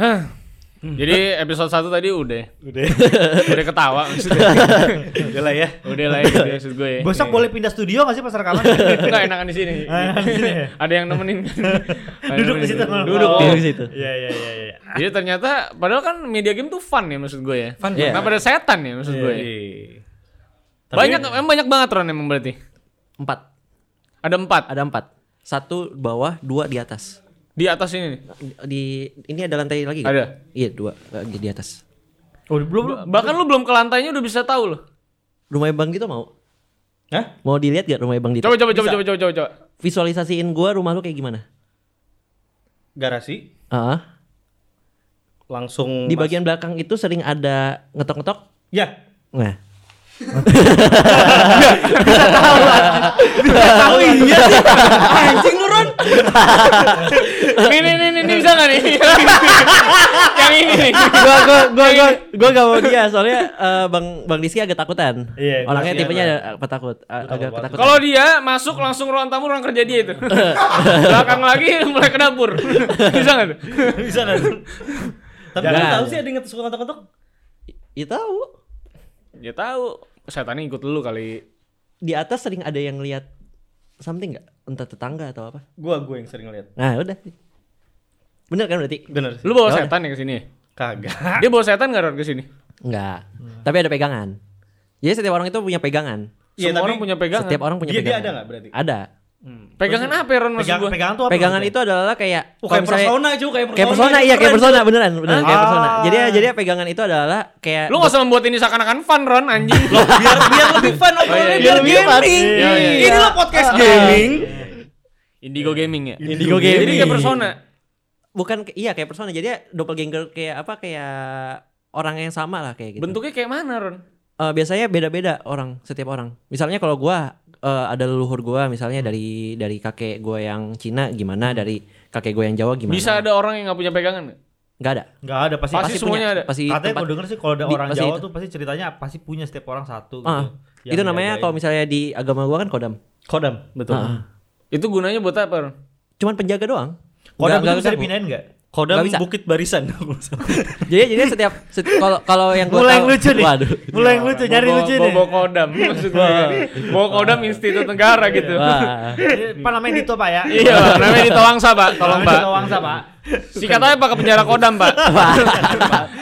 Hah. Jadi episode 1 tadi udah. Udah. Udah ketawa maksudnya. Udah lah ya. Udah lah itu maksud gue. ya. Besok boleh pindah studio gak sih pas rekaman? Enggak enakan di sini. Sini ya? Ada yang nemenin. Ada Duduk di situ. Duduk. Oh. di situ. Iya iya iya iya. Jadi ternyata padahal kan media game tuh fun ya maksud gue ya. Fun. Iya. Kenapa ada setan ya maksud gue. ya? Iya. Banyak emang banyak banget Ron emang berarti. Empat. Ada empat Ada empat. Satu bawah, dua di atas. Di atas ini. nih. Di ini ada lantai lagi. nggak? Ada. Iya dua lagi di atas. Oh, belum Bahkan lu belum ke lantainya udah bisa tahu loh. Rumah Bang Dito mau? Hah? Mau dilihat gak rumah Bang Dito? Coba coba coba coba coba coba. coba. Visualisasiin gua rumah lu kayak gimana? Garasi Ah, langsung di mas- bagian belakang itu sering ada ngetok-ngetok. Ya. Nah, Tahu iya sih. Anjing lu. Nih nih nih nih nih, bisa nggak nih? Yang ini nih. gua gua gua gua gua gak mau dia soalnya eh, Bang Bang Rizky agak takutan. Iya, Orangnya tipenya ada petakut, agak ketakutan. Kalau dia masuk langsung ruang tamu ruang kerja dia itu. Belakang lagi mulai ke dapur. Bisa nggak tuh? Bisa kan? Tapi lu tahu sih ada yang suka ngetok-ngetok? Ya tahu. Ya tahu. Setannya ikut lu kali. Di atas sering ada yang lihat something nggak? Entah tetangga atau apa. Gua gua yang sering lihat. Nah, udah. Bener kan berarti? Bener sih. Lu bawa Ya udah. setan ya ke sini? Kagak. Dia bawa setan nggak Ron ke sini? Enggak. Tapi ada pegangan. Jadi setiap orang itu punya pegangan. Iya, Semua tapi orang punya pegangan. Setiap orang punya Dia- dia pegangan. ada nggak berarti? Ada. Pegangan apa ya Ron maksud pegang, gua? pegangan tuh apa? Pegangan itu adalah kayak Oh, kayak persona cuy, kayak persona. Kayak persona, iya kayak persona beneran, beneran kayak Ah. persona. Jadi jadi pegangan itu adalah kayak Lu nggak usah membuat ini seakan-akan fun Ron anjing. biar biar lebih fun obrolannya, iya, biar lebih fun. gaming. Iya, iya. Ini lo podcast Ah. gaming. Indigo Gaming ya. Indigo Jadi Gaming. kayak persona. bukan iya kayak persona. Jadi doppelganger kayak apa kayak orang yang sama lah kayak gitu. Bentuknya kayak mana Ron? Eh, biasanya beda-beda orang setiap orang. Misalnya kalau gua eh, ada leluhur gua misalnya dari dari kakek gua yang Cina gimana, dari kakek gua yang Jawa gimana. Bisa ada orang yang nggak punya pegangan nggak? Nggak ada. Enggak ada pasti. Pasti semuanya ada. Pasti Katanya gue denger sih kalau ada di- orang pasti Jawa itu. tuh pasti ceritanya pasti punya setiap orang satu Ah, gitu. Yang itu namanya kalau misalnya di agama gua kan kodam. Kodam, betul. Ah. Itu gunanya buat apa Ron? Cuman penjaga doang. Kodam Nggak- itu nggak bisa dipindahin enggak? Kodam Nggak bisa. Bukit Barisan. Jadi jadi setiap seti- kalau kalau yang gua Mulai tahu- yang lucu nih. Waduh. Mulai yang lucu nyari lucu nih. Bawa kodam maksud gua. Bawa kodam institut negara gitu. Wah. Pak namanya Dito Pak ya. Iya, namanya di Tolangsa, Pak. Tolong, Pak. Dito Wangsa Pak. Sikat aja Pak ke penjara kodam, Pak.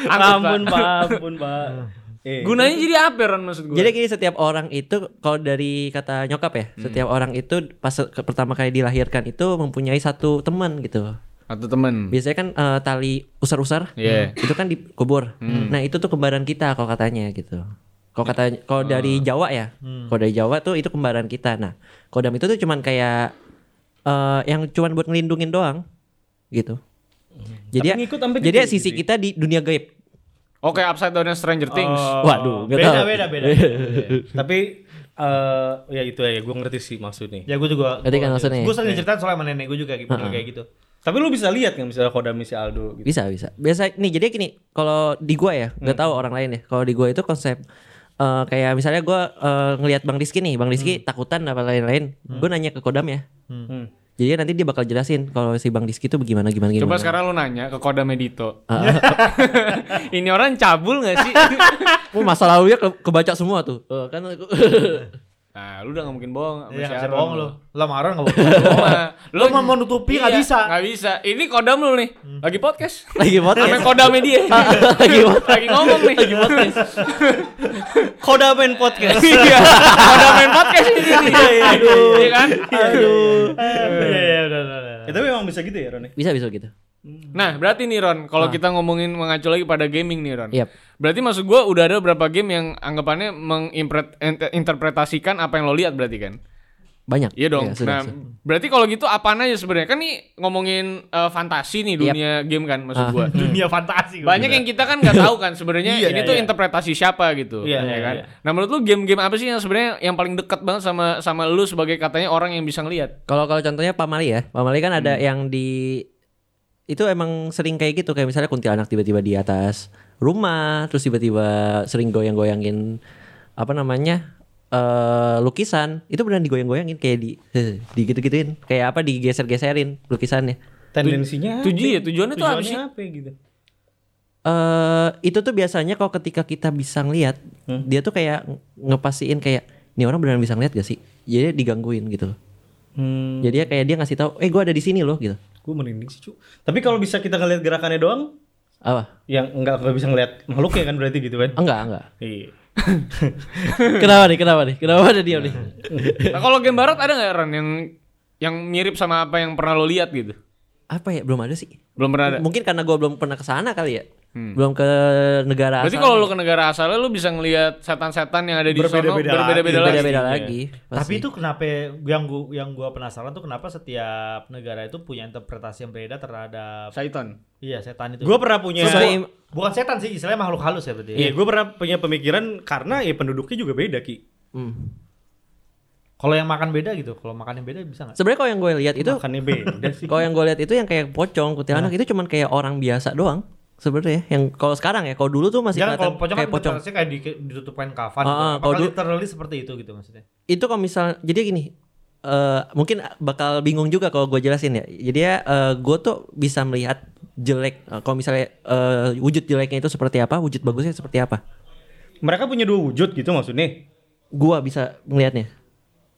Ampun, Pak. Ampun, Pak. Eh, Gunanya jadi apa, Ron maksud gua? Jadi gini setiap orang itu kalau dari kata nyokap ya, Hmm. setiap orang itu pas ke- pertama kali dilahirkan itu mempunyai satu teman gitu. atau temen. Biasanya kan eh, tali usar-usar, Iya. itu kan dikubur. Nah itu tuh kembaran kita kalau katanya gitu. Kalau kata kalau dari Jawa ya, kalau dari Jawa tuh itu kembaran kita. Nah kodam itu tuh cuman kayak eh, yang cuman buat ngelindungin doang, gitu. Jadi Tapi ngikut sampai jadi gitu, sisi gitu. kita di dunia gaib. Oke, upside down Stranger Things. Oh, Waduh, nggak beda, tahu. beda beda Tapi eh ya itu ya, gue ngerti sih maksudnya. Ya gue juga. Ngerti kan maksudnya? Gue sering diceritain soalnya sama nenek gue juga gitu kayak gitu. Tapi lu bisa lihat nggak misalnya kodam si Aldo gitu. Bisa bisa. Biasa nih jadi gini, kalau di gua ya, nggak tahu orang lain ya. Kalau di gua itu konsep eh, kayak misalnya gua eh, ngelihat Bang Rizky nih, Bang Rizky takutan apa lain-lain. Gua nanya ke Kodam ya. Hmm. Jadi nanti dia bakal jelasin kalau si Bang Rizky itu bagaimana gimana gimana. Coba sekarang lu nanya ke Kodam Edito. Ah, Ini orang cabul gak sih? oh, masa lalunya ke, kebaca semua tuh. Eh, kan aku- nah, lu udah gak mungkin bohong Iya, nggak bisa bohong lu. Lo marah enggak Lu bohong. mah- Lu mau menutupi nggak Iya, bisa. Nggak bisa. Ini Kodam lu nih. Lagi podcast. lagi Sama podcast. Kodamnya dia. lagi podcast. Lagi ngomong nih. Lagi podcast. Kodamen podcast. Iya. Kodam main podcast ini nih. Aduh. Iya kan? Aduh. Iya, iya, udah, udah, udah. Ya, tapi memang bisa gitu ya, Ron? Bisa bisa gitu. Nah, berarti nih Ron, kalau kita ngomongin mengacu lagi pada gaming nih Ron. Yap. Berarti maksud gua udah ada beberapa game yang anggapannya menginterpretasikan apa yang lo lihat berarti kan? Banyak. Iya dong. nah, sudah, sudah. berarti kalau gitu apaan aja sebenarnya? Kan nih ngomongin eh, fantasi nih dunia game kan maksud Ah. gua. Dunia fantasi. gua Banyak yang kita kan nggak tahu kan sebenarnya Iya, ini tuh iya. interpretasi siapa gitu, Iya, ya iya, kan? iya. Nah, menurut lu game-game apa sih yang sebenarnya yang paling dekat banget sama sama lu sebagai katanya orang yang bisa ngelihat? Kalau kalau contohnya Pamali ya, Pamali kan ada yang di itu emang sering kayak gitu kayak misalnya kuntilanak tiba-tiba di atas rumah, terus tiba-tiba sering goyang-goyangin apa namanya eh lukisan itu beneran digoyang-goyangin kayak di di gitu-gituin kayak apa digeser-geserin lukisannya Tendensinya Tujuh ya, tujuannya tuh apa Tujuannya sih? apa gitu? eh itu tuh biasanya kalau ketika kita bisa ngeliat, dia tuh kayak ngepastiin kayak ini orang beneran bisa ngeliat gak sih? Jadi digangguin gitu. Hmm, Jadi dia kayak dia ngasih tahu, eh gue ada di sini loh gitu. Gue merinding sih, cu. Tapi kalau bisa kita ngeliat gerakannya doang, Apa? yang enggak nggak bisa ngeliat makhluknya kan berarti gitu kan? Enggak, enggak. Iya. kenapa nih? Kenapa nih? Kenapa ada diam nih? Nah, kalau game barat ada nggak Ran yang yang mirip sama apa yang pernah lo lihat gitu? Apa ya? Belum ada sih. Belum pernah ada. Mungkin karena gue belum pernah ke sana kali ya. Belum ke negara Berarti asal. kalau lu ke negara asalnya lu bisa ngelihat setan-setan yang ada di sono Berbeda-beda berbeda-beda lagi. lagi. beda-beda Iya. lagi. Tapi pasti. itu kenapa yang gua yang gua penasaran tuh kenapa setiap negara itu punya interpretasi yang berbeda terhadap Saiton. iya setan itu. Gue pernah punya Sesuai- bukan setan sih, istilahnya makhluk halus ya berarti. Iya, gue pernah punya pemikiran karena ya penduduknya juga beda ki. Hmm. Kalau yang makan beda gitu, kalau makan yang beda bisa nggak? Sebenarnya kalau yang gue lihat itu Makannya beda sih. Kalau yang gue lihat itu yang kayak pocong, kuntilanak itu cuman kayak orang biasa doang sebenarnya. Yang kalau sekarang ya, kalau dulu tuh masih Jangan kalau kelihatan pocong kayak kan pocong. interpretasinya kayak di, ditutupin kafan. Ah, gitu. kalau dulu- literally seperti itu gitu maksudnya? Itu kalau misal jadi gini, eh mungkin bakal bingung juga kalau gue jelasin ya. Jadi ya gue tuh bisa melihat jelek. eh, kalau misalnya eh, wujud jeleknya itu seperti apa, wujud bagusnya seperti apa. Mereka punya dua wujud gitu maksudnya. Gua bisa melihatnya.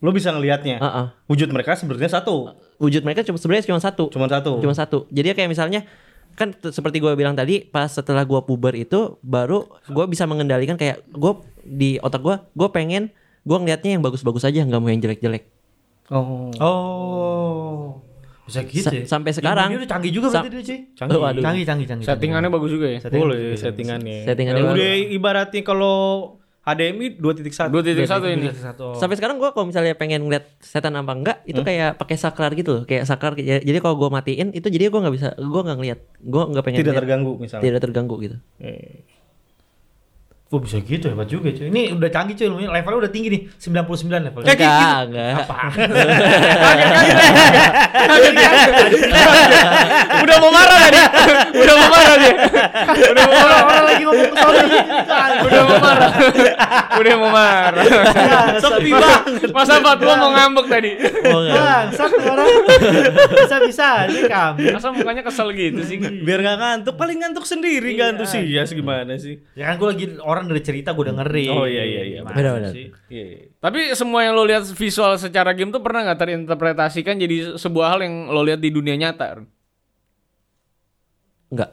Lo bisa ngelihatnya. Heeh. Wujud mereka sebenarnya satu, Wujud mereka cuma sebenarnya cuma satu. cuma satu. Cuma satu. Jadi kayak misalnya kan seperti gue bilang tadi pas setelah gue puber itu baru gue bisa mengendalikan kayak gue di otak gue gue pengen gue ngeliatnya yang bagus-bagus aja nggak mau yang jelek-jelek Oh. Oh. Bisa gitu Sa- ya. sampai sekarang. Dia udah canggih juga Sa- berarti dia, Ci. Canggih. Oh. Canggih, canggih, canggih. Settingannya bagus juga ya. Settingan Boleh settingannya. Settingannya Ya, udah ibaratnya kalau HDMI 2.1. 2.1 ini. Satu. sampai sekarang gue kalau misalnya pengen ngeliat setan apa enggak itu kayak pakai saklar gitu loh kayak saklar ya- jadi kalau gue matiin itu jadi gue nggak bisa gue nggak ngeliat gue nggak pengen Tidak ngeliat. terganggu misalnya. tidak terganggu gitu Wah bisa gitu hebat juga cuy. Ini udah canggih cuy, ilmunya. levelnya udah tinggi nih, 99 level. Enggak enggak Udah mau marah tadi. Udah mau marah dia. Udah mau marah. Orang lagi ngomong gitu. Udah mau marah. Udah mau marah. Sepi banget. Masa Fatwa mau ngambek tadi. oh, enggak. Bang, satu orang bisa-bisa aja kami. Masa mukanya kesel gitu sih. Biar nggak ngantuk, paling ngantuk sendiri nggak antusias gimana sih? Ya kan gue lagi orang dari cerita gue dengerin. Oh, iya, iya, iya. Gimana Benar-benar. sih? Iya. iya. Tapi semua yang lo lihat visual secara game tuh pernah nggak terinterpretasikan jadi sebuah hal yang lo lihat di dunia nyata? enggak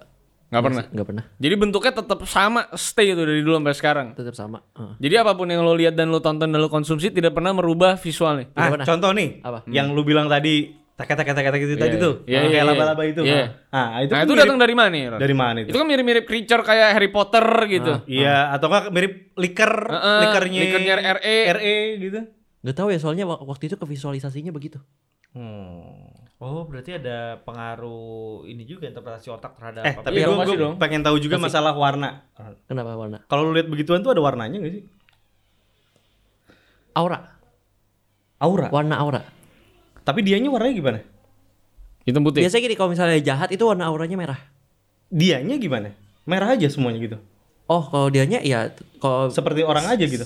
Nggak pernah. enggak pernah Jadi bentuknya tetap sama, stay itu dari dulu sampai sekarang. tetap sama Heeh. Jadi apa pun yang lo lihat dan lo tonton dan lo konsumsi tidak pernah merubah visualnya. Ah, pernah. contoh nih. Apa? Yang lu bilang tadi teka-teka-teka gitu Iya, tadi tuh. iya, Yang iya, kayak iya. laba-laba itu. Iya. Ah, itu nah kan itu mirip- datang dari mana ya? Ron? dari mana itu? Itu kan mirip-mirip creature kayak Harry Potter gitu. Iya, atau enggak mirip liker, Heeh, likernya likernya RE. RE gitu. nggak tahu ya soalnya wak- waktu itu ke visualisasinya begitu Hmm. Oh, berarti ada pengaruh ini juga interpretasi otak terhadap Eh, apa- tapi Iya, gua, pasti gua dong. pengen tahu juga masalah warna. kenapa warna Kalau lu lihat begituan tuh ada warnanya gak sih? aura Aura. warna aura Tapi dianya warnanya gimana? Hitam putih. biasanya gini kalau misalnya jahat itu warna auranya merah Dianya gimana? Merah aja semuanya gitu. oh kalau dianya ya kalau Seperti orang aja gitu.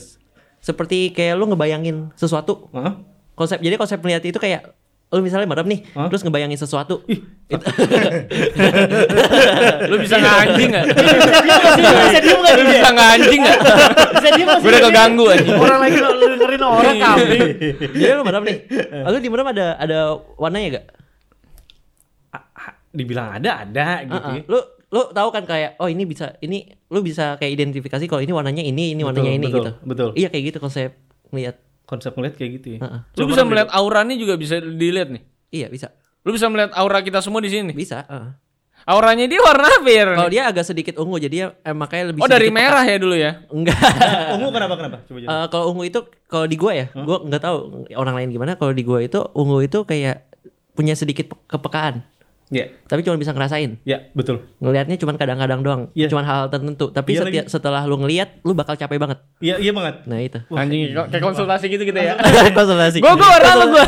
seperti kayak lu ngebayangin sesuatu Heeh. konsep jadi konsep melihat itu kayak lu misalnya merem nih Hah? terus ngebayangin sesuatu Lu bisa nggak anjing nggak? Bisa diem nggak Lu dia? bisa nggak anjing nggak? Bisa diem nggak sih? Gue udah keganggu anjing. Orang lagi lo dengerin orang kami. jadi lu merem nih lu di merem ada ada warnanya gak Dibilang ada, ada gitu. Ah. ya. lu lu tahu kan kayak oh ini bisa ini lu bisa kayak identifikasi kalau ini warnanya ini ini warnanya ini betul, gitu betul. iya kayak gitu konsep ngeliat Konsep ngeliat kayak gitu ya. Heeh. Lu bisa melihat auranya juga bisa dilihat nih. iya bisa Lu bisa melihat aura kita semua di sini. bisa heeh. Auranya dia warna apa ya? Kalau dia agak sedikit ungu jadi ya, eh, makanya lebih Oh dari merah ya dulu ya? enggak Ungu kenapa kenapa? Coba jadi. Eh, kalau ungu itu kalau di gua ya gua nggak tahu orang lain gimana kalau di gua itu ungu itu kayak punya sedikit pe- kepekaan Ya, tapi cuma bisa ngerasain ya betul. ngelihatnya cuma kadang-kadang doang Iya. cuma hal tertentu tapi Iya setiap setelah lu ngelihat lu bakal capek banget Iya, iya banget. nah itu Anjing kayak konsultasi gitu kita ya. konsultasi Gue gue warna apa gue?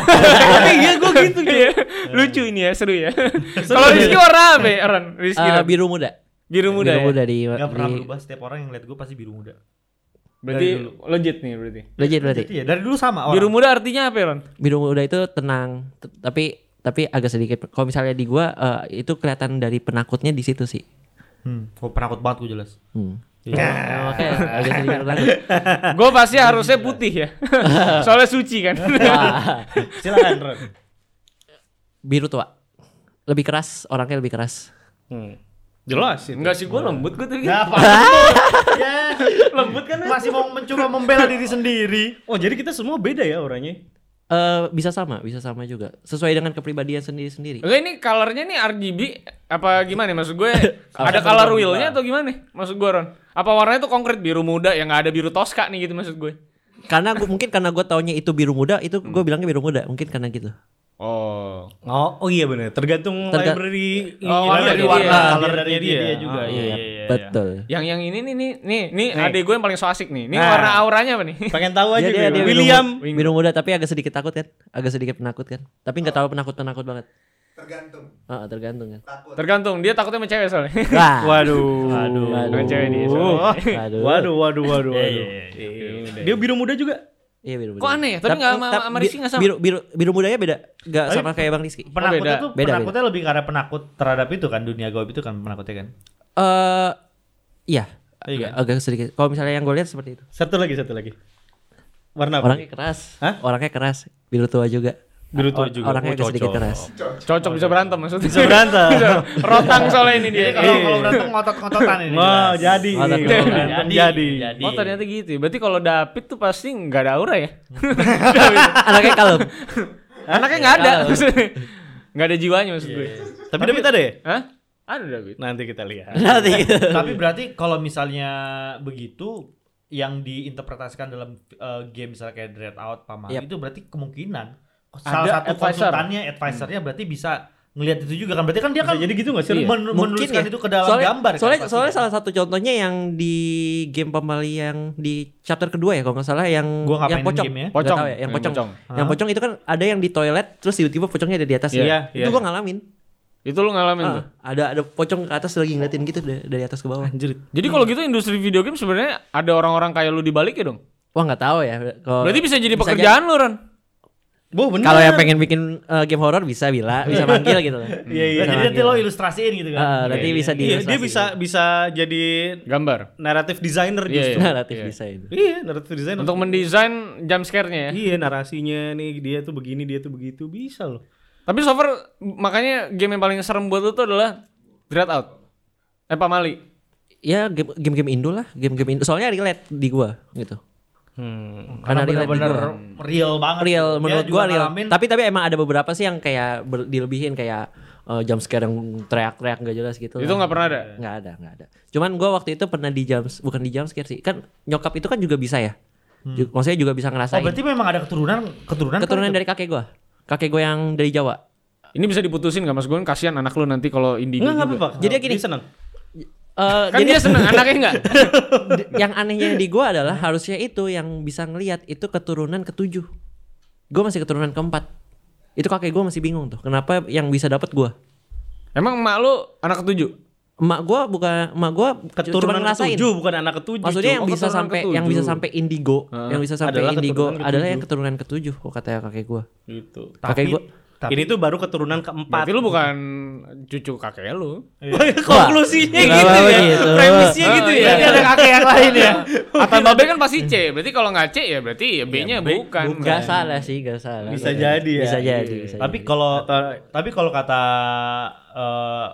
Iya gue gitu gitu. Lucu ini ya seru ya. Kalau Rizky warna apa ya Ron? Rizky Ron? biru muda biru muda biru ya. muda di, Gak pernah berubah setiap orang yang lihat gue pasti biru muda. Berarti legit nih berarti. legit berarti Iya, dari dulu sama orang. Biru muda artinya apa ya Ron? biru muda itu tenang tapi tapi agak sedikit kalau misalnya di gua eh, itu kelihatan dari penakutnya di situ sih Hmm. Oh, penakut banget gue jelas. Hmm. Iya. Oh, Oke, agak sedikit takut. Gue pasti harusnya putih ya. Soalnya suci kan. Silakan, Ron. biru tua. Lebih keras, orangnya lebih keras. Hmm. Jelas itu. Enggak sih gue lembut gue tuh. Ya, apa? ya, Lembut kan? masih mau mencoba membela diri sendiri. Oh, jadi kita semua beda ya orangnya. Eh bisa sama, bisa sama juga. Sesuai dengan kepribadian sendiri-sendiri. Oke ini colornya nih RGB apa gimana? Maksud gue ada color wheelnya atau gimana? Maksud gue Ron? Apa warnanya tuh konkret biru muda yang nggak ada biru toska nih gitu maksud gue? Karena gua, mungkin karena gue taunya itu biru muda, itu gue bilangnya biru muda. Mungkin karena gitu. Oh. Oh, oh iya benar. Tergantung Terga- library Oh, ini iya, dari iya, warna iya. colornya dia. dia juga. Oh, Iya, iya, iya. iya. Betul. Yang yang ini nih nih nih nih Nih. adek gue yang paling so asik nih. Ini Nah. warna auranya apa nih? Pengen tahu aja Dia, dia, gue. dia William. biru, biru muda tapi agak sedikit takut kan? Agak sedikit penakut kan? Tapi nggak terlalu penakut-penakut banget. tergantung Ah, tergantung kan. takut Tergantung dia takutnya sama cewek soalnya. Wah. Waduh. Waduh. Bukan cewek dia. Oh. soalnya. Waduh. Waduh, waduh, waduh, Iya, waduh. iya, iya. Iya. Dia biru muda juga. Iya biru muda. Kok aneh ya? Tapi nggak sama- sama Rizky nggak sama? Biru, biru, biru mudanya beda. Nggak Tapi- sama kayak Bang Rizky. Penakutnya beda. tuh Beda, penakutnya lebih karena penakut terhadap itu kan dunia gaib itu kan penakutnya kan. Eh, iya. Iya Agak, agak sedikit. Kalau misalnya yang gue lihat seperti itu. Satu lagi, satu lagi. Warna apa? Orangnya keras. Hah? Orangnya keras. Biru tua juga. Or- juga. Orangnya Oh, agak sedikit cocok. keras. Cocok bisa berantem maksudnya. Bisa berantem. Rotang soalnya ini dia. Jadi kalau kalau berantem ngotot-ngototan ini. Wah, jelas. jadi. Jadi. Oh ternyata gitu. ya. Berarti kalau David tuh pasti nggak ada aura ya? Anaknya kalem. Anaknya nggak ada. Nggak ada jiwanya maksud gue. Tapi David ada ya? Hah? Ada David. Nanti kita lihat. Nanti. Tapi berarti kalau misalnya begitu yang diinterpretasikan dalam uh, game misalnya kayak Dread Out Paman Yap. itu berarti kemungkinan Ada salah satu advisor. konsultannya advisernya berarti bisa ngelihat itu juga kan berarti kan dia Bisa kan jadi gitu nggak sih? Iya. men- menuliskan ya. itu ke dalam soalnya, gambar kan Soalnya, pasti soalnya kan? salah satu contohnya yang di game pembali yang di chapter kedua ya kalau nggak salah yang Gua yang pocong. game ya. Nggak Pocong. ya, yang Yang pocong. pocong. Yang pocong itu kan ada yang di toilet terus tiba-tiba pocongnya ada di atas. Iya, ya. iya. Itu gua ngalamin. Itu lu ngalamin tuh. Ah, ada ada pocong ke atas lagi ngeliatin gitu dari, dari atas ke bawah. Anjir. Jadi kalau gitu industri video game sebenarnya ada orang-orang kayak lu di balik ya dong. Wah nggak tahu ya. Kalau Berarti bisa jadi bisa pekerjaan lu Ron. Bu, bener. Kalau yang pengen bikin eh, game horror bisa bila bisa manggil gitu. Iya, iya. Jadi nanti lo ilustrasiin gitu kan Ah, nanti Iya, bisa iya. di Iya, dia bisa bisa jadi Gambar. naratif designer Iya, justru. iya. naratif Iya. bisa itu. Iya, naratif designer. Untuk mendesain jump scare-nya ya. Iya, narasinya nih dia tuh begini, dia tuh begitu bisa loh. Tapi so far makanya game yang paling serem buat lu tuh adalah Dread Out. Eh Pamali. Ya game- game-game Indo lah, game-game Indo. Soalnya relate di gua gitu. Hmm. karena di bener-bener real banget real menurut juga gua real. ngalamin. Tapi tapi emang ada beberapa sih yang kayak ber- dilebihin kayak eh, jump scare yang teriak-teriak gak jelas gitu. Itu nggak pernah ada. nggak ada nggak ada. Cuman gua waktu itu pernah di jump bukan di jump scare sih. Kan nyokap itu kan juga bisa ya. Ju- Maksudnya juga bisa oh ngerasain. berarti memang ada keturunan keturunan Keturunan kali dari kakek gua. Kakek gua yang dari Jawa. Ini bisa diputusin gak mas gue kan kasihan anak lu nanti kalau indigo enggak juga. apa-apa. Jadi gini. Dia Eh, Kan dia seneng anaknya enggak? Yang anehnya di gua adalah harusnya itu yang bisa ngelihat itu keturunan ketujuh. Gua masih keturunan keempat. Itu kakek gua masih bingung tuh. Kenapa yang bisa dapat gua? Emang emak lu anak ketujuh? Emak gua bukan emak gua Keturunan ngerasain. ketujuh bukan anak ketujuh. Maksudnya yang Oh, bisa sampai ketujuh. yang bisa sampai indigo, yang bisa sampai Adalah indigo keturunan adalah ketujuh. yang keturunan ketujuh. Oh katanya kakek gua. gitu. kakek gua tapi Ini tuh baru keturunan keempat. Berarti lu bukan cucu kakek lu. Konklusinya Wah, gitu ya. begitu? Premisnya gitu Oh, ya. iya. Berarti ada kakek yang lain ya Atau babe kan pasti C. Berarti kalau nggak C ya berarti ya B-nya B- bukan. Gak salah sih, gak salah. Bisa Gak- jadi ya. Bisa jadi. bisa tapi jadi. kalau tapi kalau kata eh,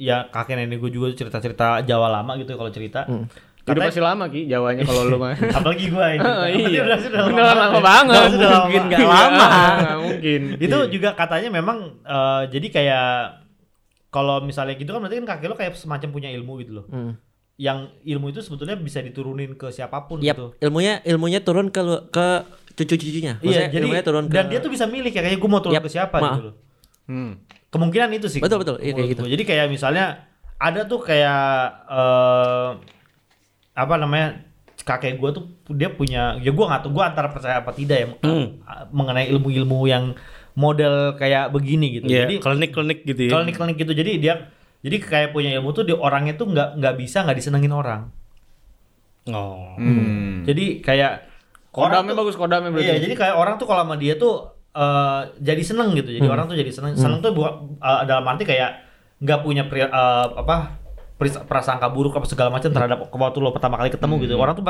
ya kakek nenek gue juga cerita-cerita Jawa lama gitu kalau cerita Hmm. Udah katanya pasti lama ki Jawanya kalau lu mah. apalagi gue ini Oh, iya. udah sudah Beneran lama banget. Udah sudah lama. Mungkin nggak Iya. lama. Nggak mungkin. itu juga katanya memang eh, jadi kayak kalau misalnya gitu kan berarti kan kakek lo kayak semacam punya ilmu gitu loh Hmm. yang ilmu itu sebetulnya bisa diturunin ke siapa pun Yap, gitu ilmunya ilmunya turun ke lu- ke cucu-cucunya. iya jadi ilmunya turun ke dan dia tuh bisa milih kayak gue mau turun Yap, ke siapa maaf. gitu loh Hmm. kemungkinan itu sih Betul, betul. Iya, kayak gitu. gua. jadi kayak misalnya ada tuh kayak eh apa namanya kakek gue tuh dia punya ya gue nggak tahu gue antara percaya apa tidak ya Hmm. mengenai ilmu-ilmu yang model kayak begini gitu Iya, jadi klinik-klinik gitu ya. klinik-klinik gitu jadi dia jadi kayak punya ilmu tuh di orangnya tuh nggak nggak bisa nggak disenengin orang Oh. Hmm. jadi kayak Kodamnya tuh- bagus kodamnya berarti. Iya, jadi kayak orang tuh kalau sama dia tuh eh, jadi seneng gitu. Jadi Hmm. orang tuh jadi seneng. Seneng tuh buat eh, dalam arti kayak nggak punya pri- eh, apa prasangka buruk apa segala macam terhadap waktu lo pertama kali ketemu gitu. Hmm. Orang tuh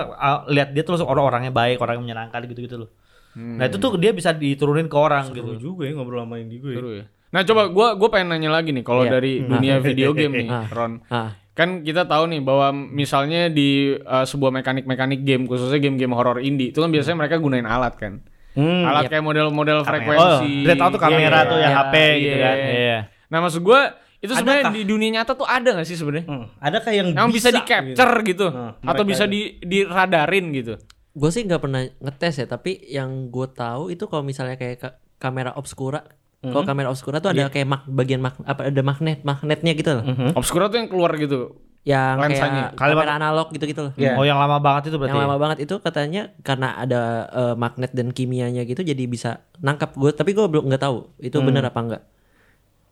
lihat dia tuh langsung orang orangnya baik, orang yang menyenangkan gitu-gitu loh. Nah, itu tuh dia bisa diturunin ke orang Seru gitu. juga ya ngobrol sama Indigo ya. Seru ya. Nah coba gua gua pengen nanya lagi nih kalau Iya. dari dunia video game nih, Ah. Ron. Ah, Kan kita tahu nih bahwa misalnya di uh, sebuah mekanik-mekanik game khususnya game-game horror indie itu kan biasanya mereka gunain alat kan. Hmm. alat kayak model-model Oh, frekuensi. dia tahu tuh kamera Iya, tuh yang iya, HP gitu iya. kan. Iya. Nah maksud gua itu sebenarnya di dunia nyata tuh ada gak sih sebenarnya? Hmm. Adakah yang, Yang bisa, di capture gitu, Nah, atau mereka bisa di diradarin gitu. gue sih nggak pernah ngetes ya, tapi yang gue tahu itu kalau misalnya kayak ka- kamera obscura, kalau kamera obscura tuh ada kayak mag- bagian mag- apa ada magnet magnetnya gitu loh, Obscura tuh yang keluar gitu. yang Lensanya. kayak Kalimat- kamera analog gitu-gitu loh. Iya. Oh, yang lama banget itu berarti. Yang ya? lama banget itu katanya karena ada eh, magnet dan kimianya gitu jadi bisa nangkap gue tapi gue belum nggak tahu itu bener apa enggak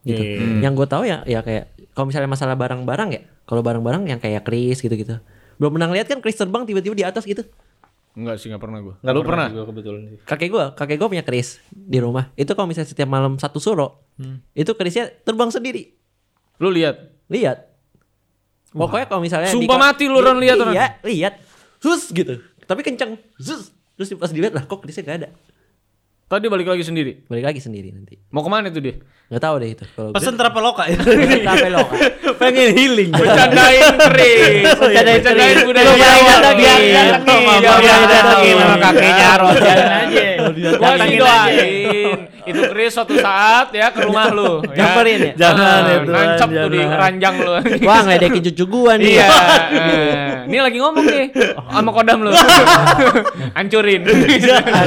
gitu. Iya. yang gue tahu ya ya kayak kalau misalnya masalah barang-barang ya kalau barang-barang yang kayak Chris gitu-gitu. Belum pernah ngeliat kan Chris terbang tiba-tiba di atas gitu? Enggak sih, enggak pernah gua. Nggak Lu pernah? kebetulan sih. kakek gue kakek gue punya Chris di rumah. Itu kalau misalnya setiap malam satu suro itu Chrisnya terbang sendiri. Lu lihat. lihat pokoknya kalau misalnya Sumpah ko- mati lu, Ron, lihat, Ron. iya lihat sus gitu. Tapi kenceng. Sus terus pas dilihat lah kok Chrisnya gak ada Tadi balik lagi sendiri. balik lagi sendiri nanti Mau ke mana tuh dia? nggak tahu deh itu kalau Pesen Traveloka ya. lo Pengen healing. Bercandain Chris. Bercandain Bercandain Chris. budaya Lu bayangin Jawa. datangin, Iya. Iya, Biar iya, datangin iya. sama kakeknya, Ron. Jalan aja. Sih doain itu Chris suatu saat ya ke rumah lu. ya. Nyamperin ya? Jangan ya, Tuhan, Nancap tuh di ranjang lu. wah ngeledekin cucu gua nih Iya. eh. Ini lagi ngomong nih sama kodam lu. Hancurin. Jangan.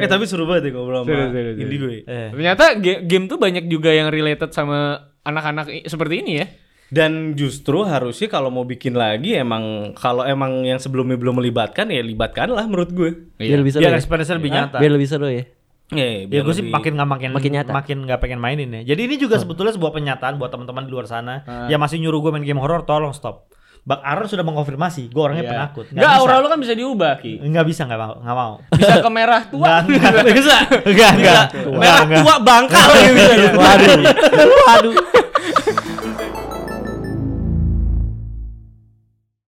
Eh tapi seru banget ya ngobrol sama. Indigo ya. Ternyata game tuh banyak juga yang related sama anak-anak seperti ini ya. Dan justru harusnya kalau mau bikin lagi emang kalau emang yang sebelumnya belum melibatkan ya libatkan lah menurut gue. biar lebih seru Biar ya experience lebih nyata. biar lebih seru ya Ya, Ya gue sih makin nggak makin Makin nyata. makin nggak pengen mainin ya. Jadi ini juga sebetulnya sebuah pernyataan buat teman-teman di luar sana yang masih nyuruh gue main game horror, tolong stop. Bang Aaron sudah mengkonfirmasi, gue orangnya penakut. Enggak, aura lu kan bisa diubah, Ki. Nggak bisa, nggak mau, nggak mau. Bisa ke merah tua. Nggak, nggak. bisa. Enggak, enggak. Merah tua bangkal gitu. waduh waduh